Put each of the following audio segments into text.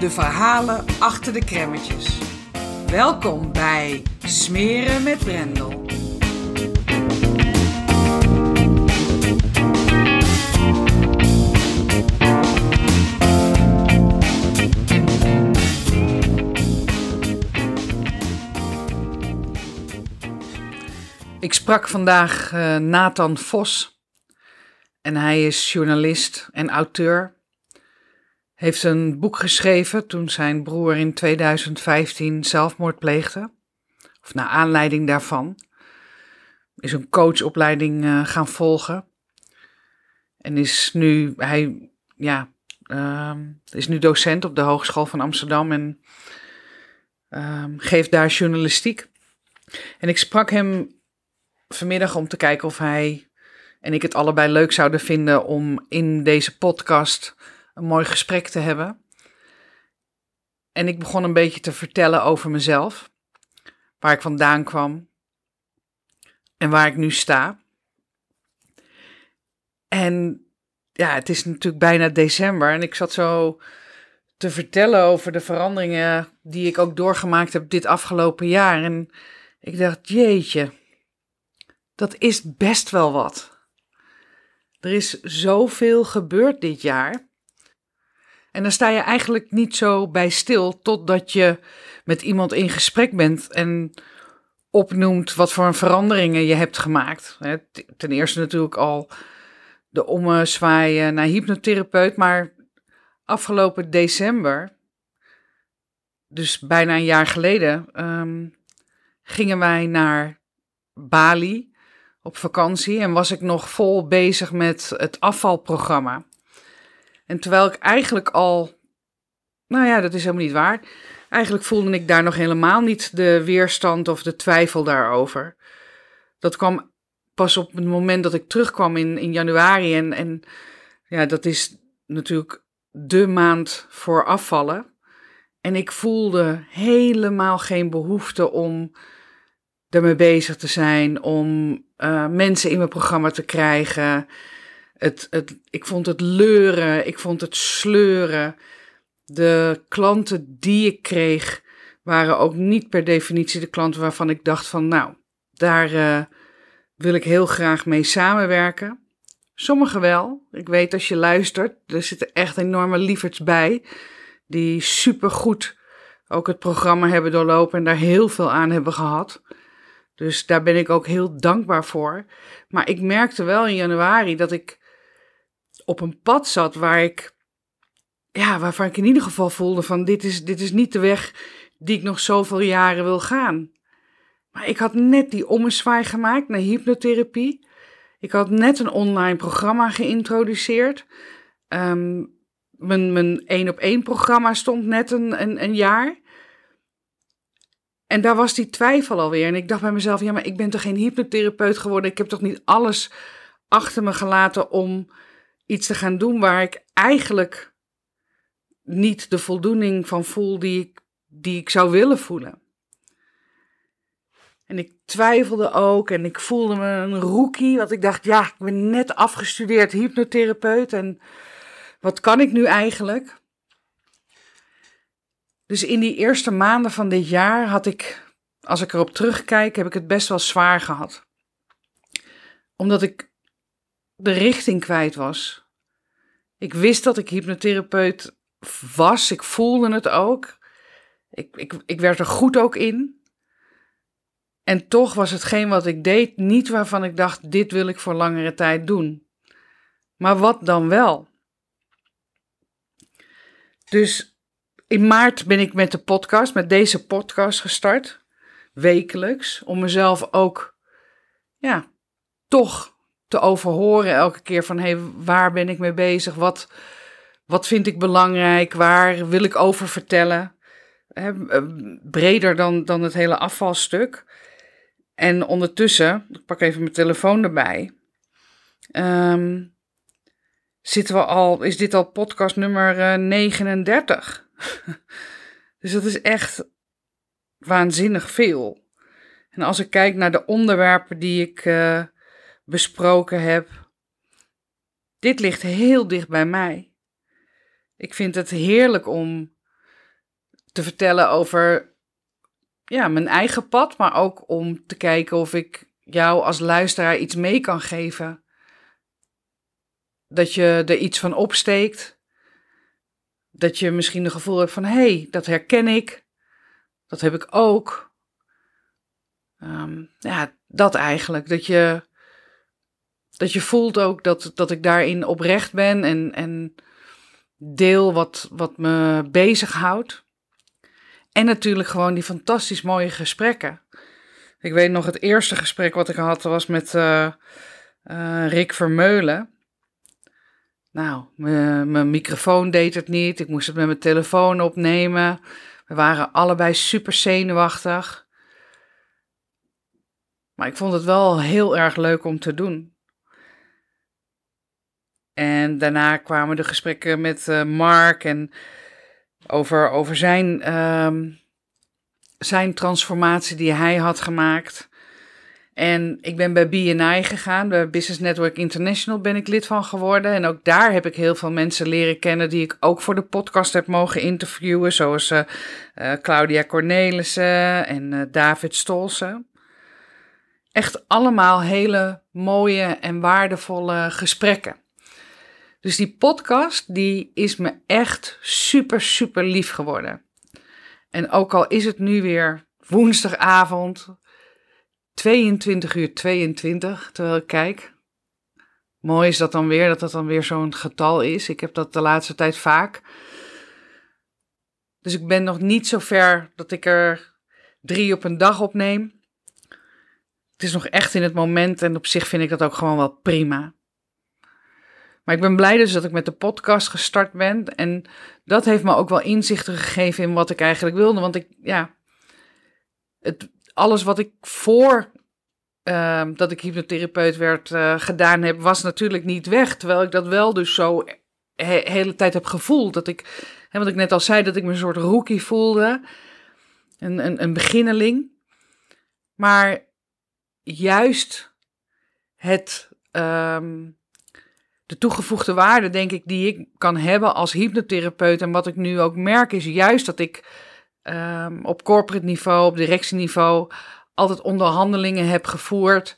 de verhalen achter de kremmetjes. Welkom bij Smeren met Brendel. Ik sprak vandaag uh, Nathan Vos. En hij is journalist en auteur. Heeft een boek geschreven toen zijn broer in 2015 zelfmoord pleegde. Of naar aanleiding daarvan. Is een coachopleiding uh, gaan volgen. En is nu, hij ja, uh, is nu docent op de Hogeschool van Amsterdam en uh, geeft daar journalistiek. En ik sprak hem vanmiddag om te kijken of hij en ik het allebei leuk zouden vinden om in deze podcast een mooi gesprek te hebben. En ik begon een beetje te vertellen over mezelf, waar ik vandaan kwam en waar ik nu sta. En ja, het is natuurlijk bijna december en ik zat zo te vertellen over de veranderingen die ik ook doorgemaakt heb dit afgelopen jaar. En ik dacht, jeetje, dat is best wel wat. Er is zoveel gebeurd dit jaar. En dan sta je eigenlijk niet zo bij stil totdat je met iemand in gesprek bent en opnoemt wat voor veranderingen je hebt gemaakt. Ten eerste natuurlijk al de ommezwaaien naar hypnotherapeut, maar afgelopen december, dus bijna een jaar geleden, um, gingen wij naar Bali op vakantie en was ik nog vol bezig met het afvalprogramma. En terwijl ik eigenlijk al, nou ja, dat is helemaal niet waar. Eigenlijk voelde ik daar nog helemaal niet de weerstand of de twijfel daarover. Dat kwam pas op het moment dat ik terugkwam in, in januari. En, en ja, dat is natuurlijk de maand voor afvallen. En ik voelde helemaal geen behoefte om ermee bezig te zijn, om uh, mensen in mijn programma te krijgen. Het, het, ik vond het leuren, ik vond het sleuren. De klanten die ik kreeg waren ook niet per definitie de klanten waarvan ik dacht van nou, daar uh, wil ik heel graag mee samenwerken. Sommigen wel. Ik weet als je luistert, er zitten echt enorme lieverds bij die supergoed ook het programma hebben doorlopen en daar heel veel aan hebben gehad. Dus daar ben ik ook heel dankbaar voor. Maar ik merkte wel in januari dat ik op een pad zat waar ik, ja, waarvan ik in ieder geval voelde van dit is, dit is niet de weg die ik nog zoveel jaren wil gaan. Maar ik had net die ommezwaai gemaakt naar hypnotherapie. Ik had net een online programma geïntroduceerd. Um, mijn, mijn één op één programma stond net een, een, een jaar. En daar was die twijfel alweer. En ik dacht bij mezelf, ja, maar ik ben toch geen hypnotherapeut geworden? Ik heb toch niet alles achter me gelaten om iets te gaan doen waar ik eigenlijk niet de voldoening van voel die ik, die ik zou willen voelen. En ik twijfelde ook en ik voelde me een rookie, want ik dacht, ja, ik ben net afgestudeerd hypnotherapeut en wat kan ik nu eigenlijk? Dus in die eerste maanden van dit jaar had ik, als ik erop terugkijk, heb ik het best wel zwaar gehad. Omdat ik de richting kwijt was. Ik wist dat ik hypnotherapeut was, ik voelde het ook. Ik, ik, ik werd er goed ook in. En toch was hetgeen wat ik deed niet waarvan ik dacht: dit wil ik voor langere tijd doen. Maar wat dan wel? Dus in maart ben ik met de podcast, met deze podcast gestart. Wekelijks. Om mezelf ook, ja, toch te overhoren elke keer van: hé, hey, waar ben ik mee bezig? Wat, wat vind ik belangrijk? Waar wil ik over vertellen? He, breder dan, dan het hele afvalstuk. En ondertussen, ik pak even mijn telefoon erbij. Um, zitten we al, is dit al podcast nummer uh, 39. dus dat is echt waanzinnig veel. En als ik kijk naar de onderwerpen die ik uh, besproken heb, dit ligt heel dicht bij mij. Ik vind het heerlijk om te vertellen over ja, mijn eigen pad, maar ook om te kijken of ik jou als luisteraar iets mee kan geven dat je er iets van opsteekt. Dat je misschien een gevoel hebt van: hé, hey, dat herken ik. Dat heb ik ook. Um, ja, dat eigenlijk. Dat je, dat je voelt ook dat, dat ik daarin oprecht ben en, en deel wat, wat me bezighoudt. En natuurlijk gewoon die fantastisch mooie gesprekken. Ik weet nog het eerste gesprek wat ik had was met uh, uh, Rick Vermeulen. Nou, mijn microfoon deed het niet. Ik moest het met mijn telefoon opnemen. We waren allebei super zenuwachtig. Maar ik vond het wel heel erg leuk om te doen. En daarna kwamen de gesprekken met uh, Mark en over, over zijn, uh, zijn transformatie die hij had gemaakt. En ik ben bij BNI gegaan, bij Business Network International ben ik lid van geworden. En ook daar heb ik heel veel mensen leren kennen die ik ook voor de podcast heb mogen interviewen. Zoals uh, uh, Claudia Cornelissen en David Stolsen. Echt allemaal hele mooie en waardevolle gesprekken. Dus die podcast die is me echt super, super lief geworden. En ook al is het nu weer woensdagavond, 22 uur 22, terwijl ik kijk. Mooi is dat dan weer, dat dat dan weer zo'n getal is. Ik heb dat de laatste tijd vaak. Dus ik ben nog niet zo ver dat ik er drie op een dag opneem. Het is nog echt in het moment en op zich vind ik dat ook gewoon wel prima. Maar ik ben blij dus dat ik met de podcast gestart ben. En dat heeft me ook wel inzichten gegeven in wat ik eigenlijk wilde. Want ik, ja, het, alles wat ik voor uh, dat ik hypnotherapeut werd uh, gedaan heb, was natuurlijk niet weg. Terwijl ik dat wel dus zo hele tijd heb gevoeld. Dat ik, hè, wat ik net al zei, dat ik me een soort rookie voelde. Een, een, een beginneling. Maar juist het, um, de toegevoegde waarde, denk ik, die ik kan hebben als hypnotherapeut. En wat ik nu ook merk, is juist dat ik um, op corporate niveau, op directieniveau, altijd onderhandelingen heb gevoerd,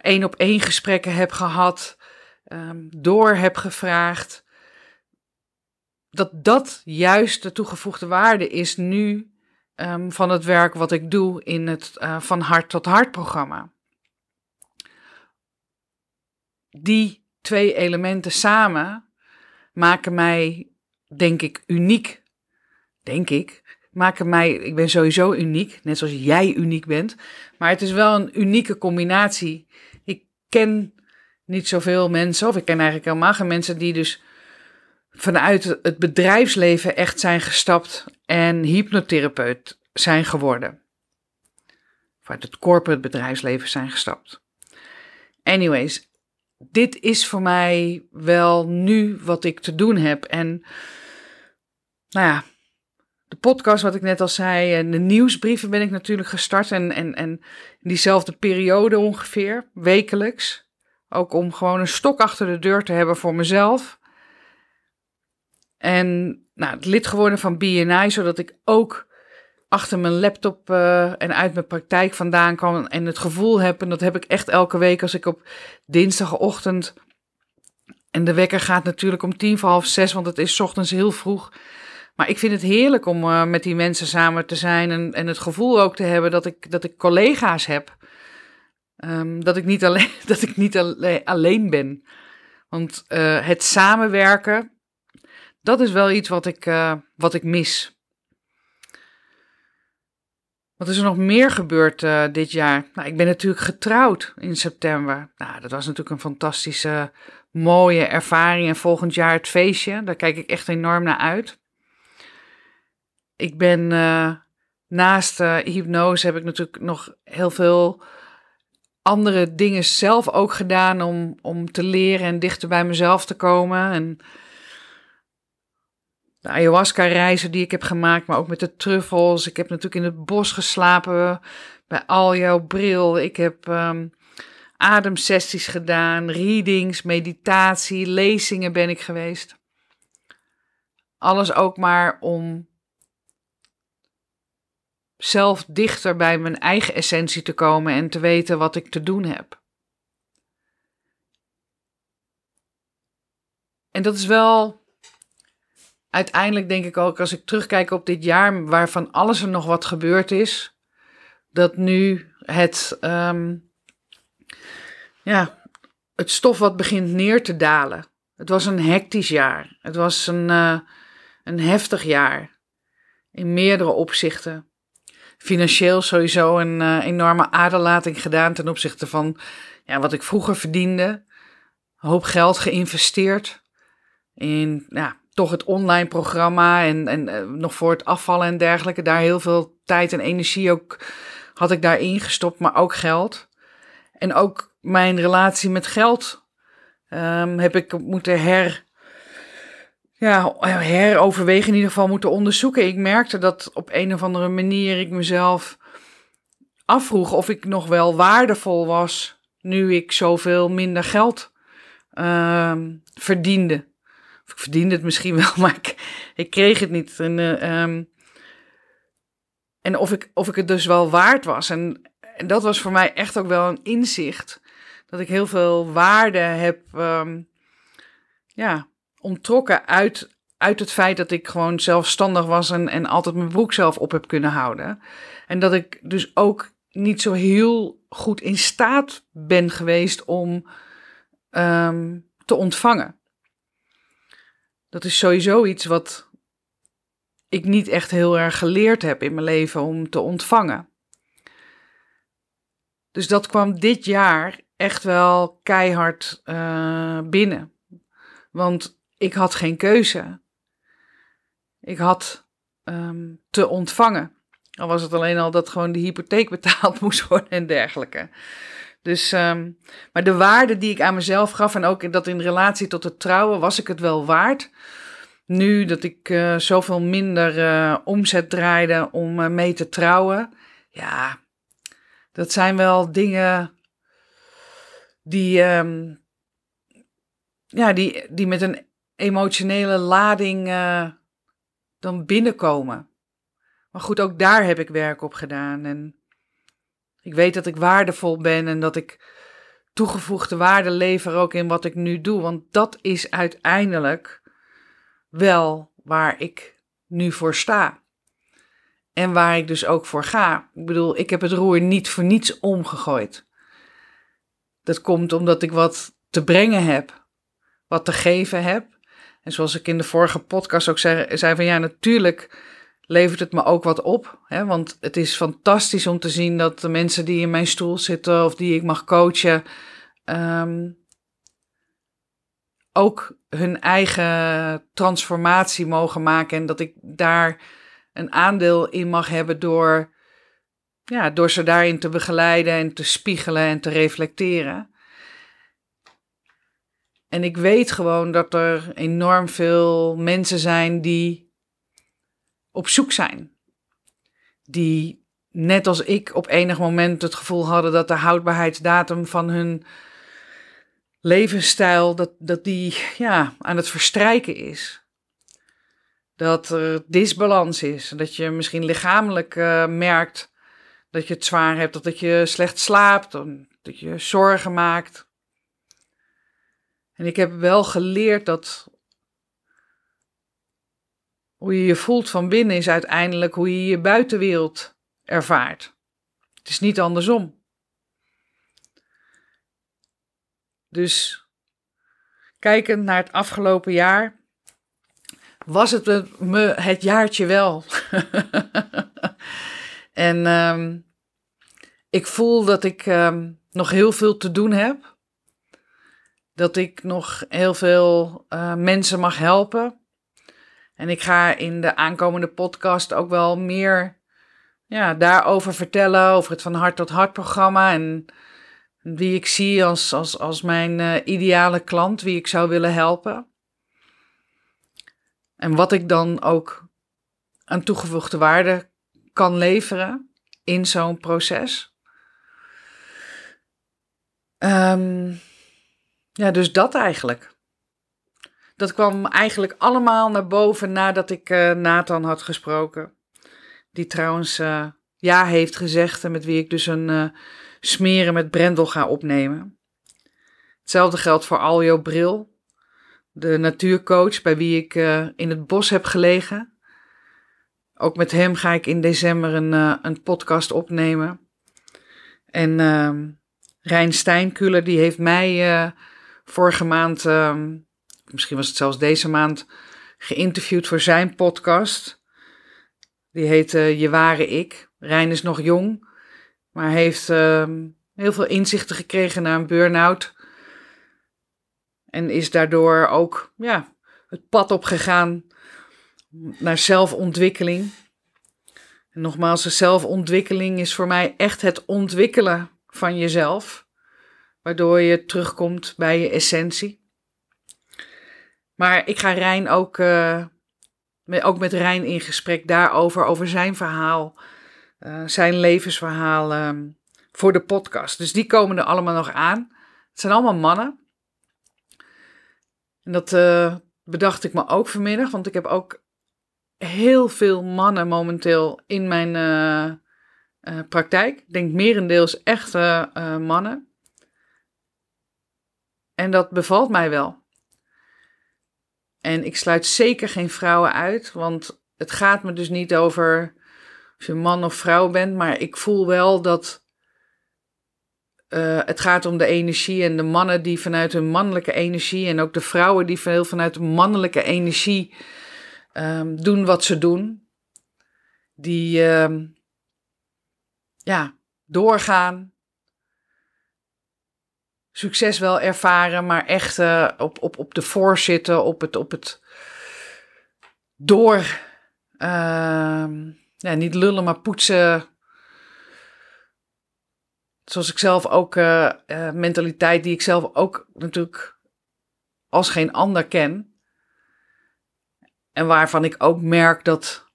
één op één gesprekken heb gehad, um, door heb gevraagd. Dat dat juist de toegevoegde waarde is nu um, van het werk wat ik doe in het uh, Van Hart tot Hart programma. Die twee elementen samen maken mij, denk ik, uniek. Denk ik maken mij, ik ben sowieso uniek, net zoals jij uniek bent. Maar het is wel een unieke combinatie. Ik ken niet zoveel mensen, of ik ken eigenlijk helemaal geen mensen die dus vanuit het bedrijfsleven echt zijn gestapt en hypnotherapeut zijn geworden. Of uit het corporate bedrijfsleven zijn gestapt. Anyways, dit is voor mij wel nu wat ik te doen heb. En nou ja, de podcast, wat ik net al zei, en de nieuwsbrieven ben ik natuurlijk gestart. En, en, en in diezelfde periode ongeveer, wekelijks. Ook om gewoon een stok achter de deur te hebben voor mezelf. En nou, het lid geworden van BNI, zodat ik ook achter mijn laptop uh, en uit mijn praktijk vandaan kan. En het gevoel heb, en dat heb ik echt elke week als ik op dinsdagochtend. En de wekker gaat natuurlijk om tien voor half zes, want het is ochtends heel vroeg Maar ik vind het heerlijk om uh, met die mensen samen te zijn en, en het gevoel ook te hebben dat ik, dat ik collega's heb. Um, dat ik niet alleen, dat ik niet alleen, alleen ben. Want uh, het samenwerken, dat is wel iets wat ik, wat ik mis. Wat is er nog meer gebeurd uh, dit jaar? Nou, ik ben natuurlijk getrouwd in september. Nou, dat was natuurlijk een fantastische, mooie ervaring. En volgend jaar het feestje, daar kijk ik echt enorm naar uit. Ik ben uh, naast uh, hypnose heb ik natuurlijk nog heel veel andere dingen zelf ook gedaan om, om te leren en dichter bij mezelf te komen. En de ayahuasca-reizen die ik heb gemaakt, maar ook met de truffels. Ik heb natuurlijk in het bos geslapen bij al jouw bril. Ik heb um, ademsessies gedaan, readings, meditatie, lezingen ben ik geweest. Alles ook maar om zelf dichter bij mijn eigen essentie te komen en te weten wat ik te doen heb. En dat is wel uiteindelijk denk ik ook, als ik terugkijk op dit jaar, waarvan alles er nog wat gebeurd is, dat nu het, um, ja, het stof wat begint neer te dalen. Het was een hectisch jaar. Het was een, uh, een heftig jaar. In meerdere opzichten. Financieel sowieso een uh, enorme aderlating gedaan ten opzichte van ja, wat ik vroeger verdiende. Een hoop geld geïnvesteerd in ja, toch het online programma en, en uh, nog voor het afvallen en dergelijke. Daar heel veel tijd en energie ook had ik daarin gestopt, maar ook geld. En ook mijn relatie met geld um, heb ik moeten her, ja, heroverwegen, in ieder geval moeten onderzoeken. Ik merkte dat op een of andere manier ik mezelf afvroeg of ik nog wel waardevol was nu ik zoveel minder geld um, verdiende ik verdiende het misschien wel, maar ik, ik kreeg het niet. En, uh, um, en of, ik, of ik het dus wel waard was. En, dat was voor mij echt ook wel een inzicht. Dat ik heel veel waarde heb um, ja, ontrokken uit, uit het feit dat ik gewoon zelfstandig was en, en altijd mijn broek zelf op heb kunnen houden. En dat ik dus ook niet zo heel goed in staat ben geweest om um, te ontvangen. Dat is sowieso iets wat ik niet echt heel erg geleerd heb in mijn leven om te ontvangen. Dus dat kwam dit jaar echt wel keihard uh, binnen. Want ik had geen keuze. Ik had um, te ontvangen. Al was het alleen al dat gewoon de hypotheek betaald moest worden en dergelijke. Dus, um, maar de waarde die ik aan mezelf gaf en ook dat in relatie tot het trouwen, was ik het wel waard. Nu dat ik uh, zoveel minder uh, omzet draaide om uh, mee te trouwen, ja, dat zijn wel dingen die, um, ja, die, die met een emotionele lading dan binnenkomen. Maar goed, ook daar heb ik werk op gedaan. En ik weet dat ik waardevol ben en dat ik toegevoegde waarde lever ook in wat ik nu doe. Want dat is uiteindelijk wel waar ik nu voor sta. En waar ik dus ook voor ga. Ik bedoel, ik heb het roer niet voor niets omgegooid. Dat komt omdat ik wat te brengen heb, wat te geven heb. En zoals ik in de vorige podcast ook zei, zei van ja, natuurlijk levert het me ook wat op. Hè? Want het is fantastisch om te zien dat de mensen die in mijn stoel zitten of die ik mag coachen, um, ook hun eigen transformatie mogen maken. En dat ik daar een aandeel in mag hebben door, ja, door ze daarin te begeleiden en te spiegelen en te reflecteren. En ik weet gewoon dat er enorm veel mensen zijn die op zoek zijn. Die net als ik op enig moment het gevoel hadden dat de houdbaarheidsdatum van hun levensstijl, dat, dat die ja, aan het verstrijken is. Dat er disbalans is. Dat je misschien lichamelijk uh, merkt dat je het zwaar hebt, dat je slecht slaapt, dat je zorgen maakt. En ik heb wel geleerd dat hoe je je voelt van binnen is uiteindelijk hoe je je buitenwereld ervaart. Het is niet andersom. Dus kijkend naar het afgelopen jaar, was het me het jaartje wel. en um, ik voel dat ik um, nog heel veel te doen heb. Dat ik nog heel veel uh, mensen mag helpen. En ik ga in de aankomende podcast ook wel meer ja, daarover vertellen. Over het van hart tot hart programma. En wie ik zie als, als, als mijn uh, ideale klant, wie ik zou willen helpen. En wat ik dan ook aan toegevoegde waarde kan leveren in zo'n proces. Um, ja, dus dat eigenlijk. Dat kwam eigenlijk allemaal naar boven nadat ik uh, Nathan had gesproken. Die trouwens uh, ja heeft gezegd en met wie ik dus een uh, smeren met Brendel ga opnemen. Hetzelfde geldt voor Aljo Bril, de natuurcoach bij wie ik in het bos heb gelegen. Ook met hem ga ik in december een, een podcast opnemen. En ehm, Rijn Steinkuller, die heeft mij vorige maand, uh, misschien was het zelfs deze maand, geïnterviewd voor zijn podcast. Die heet uh, Je Ware Ik. Rijn is nog jong, maar heeft ehm, heel veel inzichten gekregen na een burn-out. En is daardoor ook ja, het pad opgegaan naar zelfontwikkeling. En nogmaals, de zelfontwikkeling is voor mij echt het ontwikkelen van jezelf, waardoor je terugkomt bij je essentie. Maar ik ga Rijn ook, uh, met, ook met Rijn in gesprek daarover, over zijn verhaal, uh, zijn levensverhaal uh, voor de podcast. Dus die komen er allemaal nog aan. Het zijn allemaal mannen. En dat uh, bedacht ik me ook vanmiddag, want ik heb ook heel veel mannen momenteel in mijn praktijk. Ik denk merendeels echte mannen. En dat bevalt mij wel. En ik sluit zeker geen vrouwen uit, want het gaat me dus niet over of je man of vrouw bent, maar ik voel wel dat uh, het gaat om de energie en de mannen die vanuit hun mannelijke energie en ook de vrouwen die veel vanuit mannelijke energie um, doen wat ze doen. Die, um, ja, doorgaan. Succes wel ervaren, maar echt uh, op, op, op de voorzitten, op het, op het door. Uh, ja, niet lullen, maar poetsen. Zoals ik zelf ook, uh, uh, mentaliteit die ik zelf ook natuurlijk als geen ander ken. En waarvan ik ook merk dat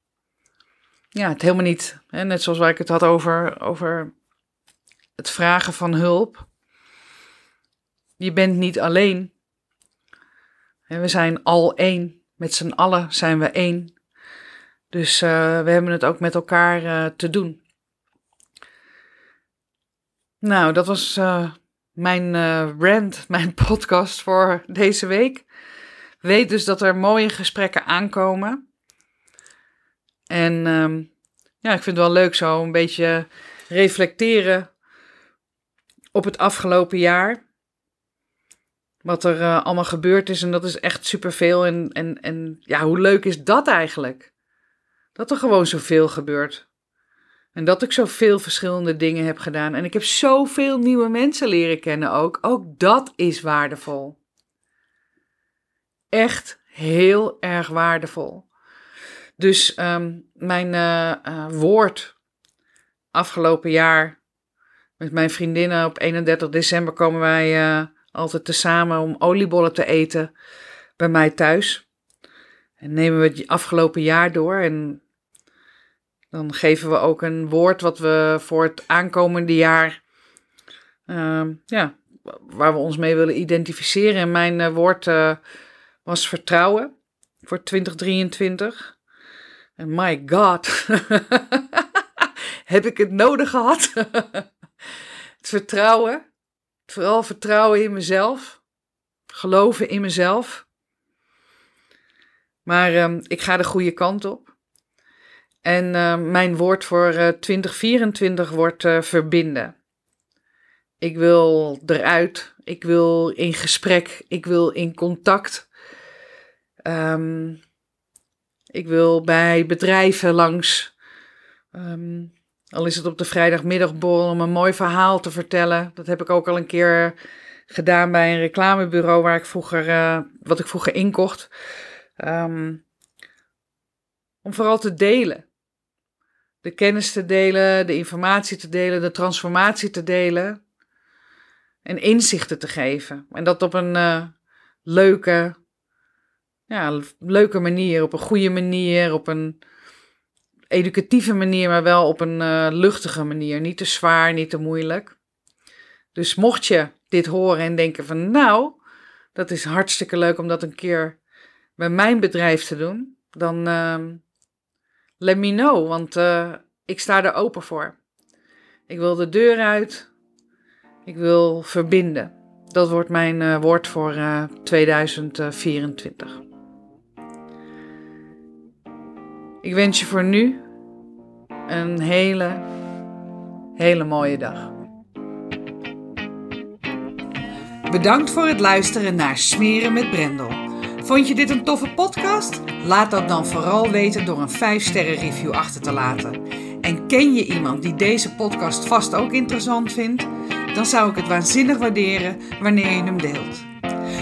ja, het helemaal niet, hè, net zoals waar ik het had over, over het vragen van hulp. Je bent niet alleen. we zijn al één. Met z'n allen zijn we één. Dus uh, we hebben het ook met elkaar uh, te doen. Nou, dat was uh, mijn rant, mijn podcast voor deze week. Weet dus dat er mooie gesprekken aankomen. En um, ja, ik vind het wel leuk zo een beetje reflecteren op het afgelopen jaar. Wat er uh, allemaal gebeurd is. En dat is echt superveel. En, en, en ja, hoe leuk is dat eigenlijk? Dat er gewoon zoveel gebeurt. En dat ik zoveel verschillende dingen heb gedaan. En ik heb zoveel nieuwe mensen leren kennen ook. Ook dat is waardevol. Echt heel erg waardevol. Dus um, mijn uh, uh, woord afgelopen jaar met mijn vriendinnen op 31 december komen wij altijd tezamen om oliebollen te eten bij mij thuis. En nemen we het afgelopen jaar door en dan geven we ook een woord wat we voor het aankomende jaar, ehm, ja, waar we ons mee willen identificeren. En mijn woord was vertrouwen voor 2023. En my god, heb ik het nodig gehad? het vertrouwen, vooral vertrouwen in mezelf, geloven in mezelf. Maar ehm, ik ga de goede kant op. En ehm, mijn woord voor 2024 wordt verbinden. Ik wil eruit. Ik wil in gesprek. Ik wil in contact. Um, ik wil bij bedrijven langs. Um, al is het op de vrijdagmiddagborrel om een mooi verhaal te vertellen. Dat heb ik ook al een keer gedaan bij een reclamebureau waar ik vroeger, uh, wat ik vroeger inkocht. Um, om vooral te delen. De kennis te delen, de informatie te delen, de transformatie te delen. En inzichten te geven. En dat op een uh, leuke, ja, leuke manier, op een goede manier, op een educatieve manier, maar wel op een uh, luchtige manier. Niet te zwaar, niet te moeilijk. Dus mocht je dit horen en denken van nou, dat is hartstikke leuk om dat een keer bij mijn bedrijf te doen, dan uh, let me know, want uh, ik sta er open voor. Ik wil de deur uit. Ik wil verbinden. Dat wordt mijn uh, woord voor 2024. Ik wens je voor nu een hele, hele mooie dag. Bedankt voor het luisteren naar Smeren met Brendel. Vond je dit een toffe podcast? Laat dat dan vooral weten door een 5-sterren review achter te laten. En ken je iemand die deze podcast vast ook interessant vindt? Dan zou ik het waanzinnig waarderen wanneer je hem deelt.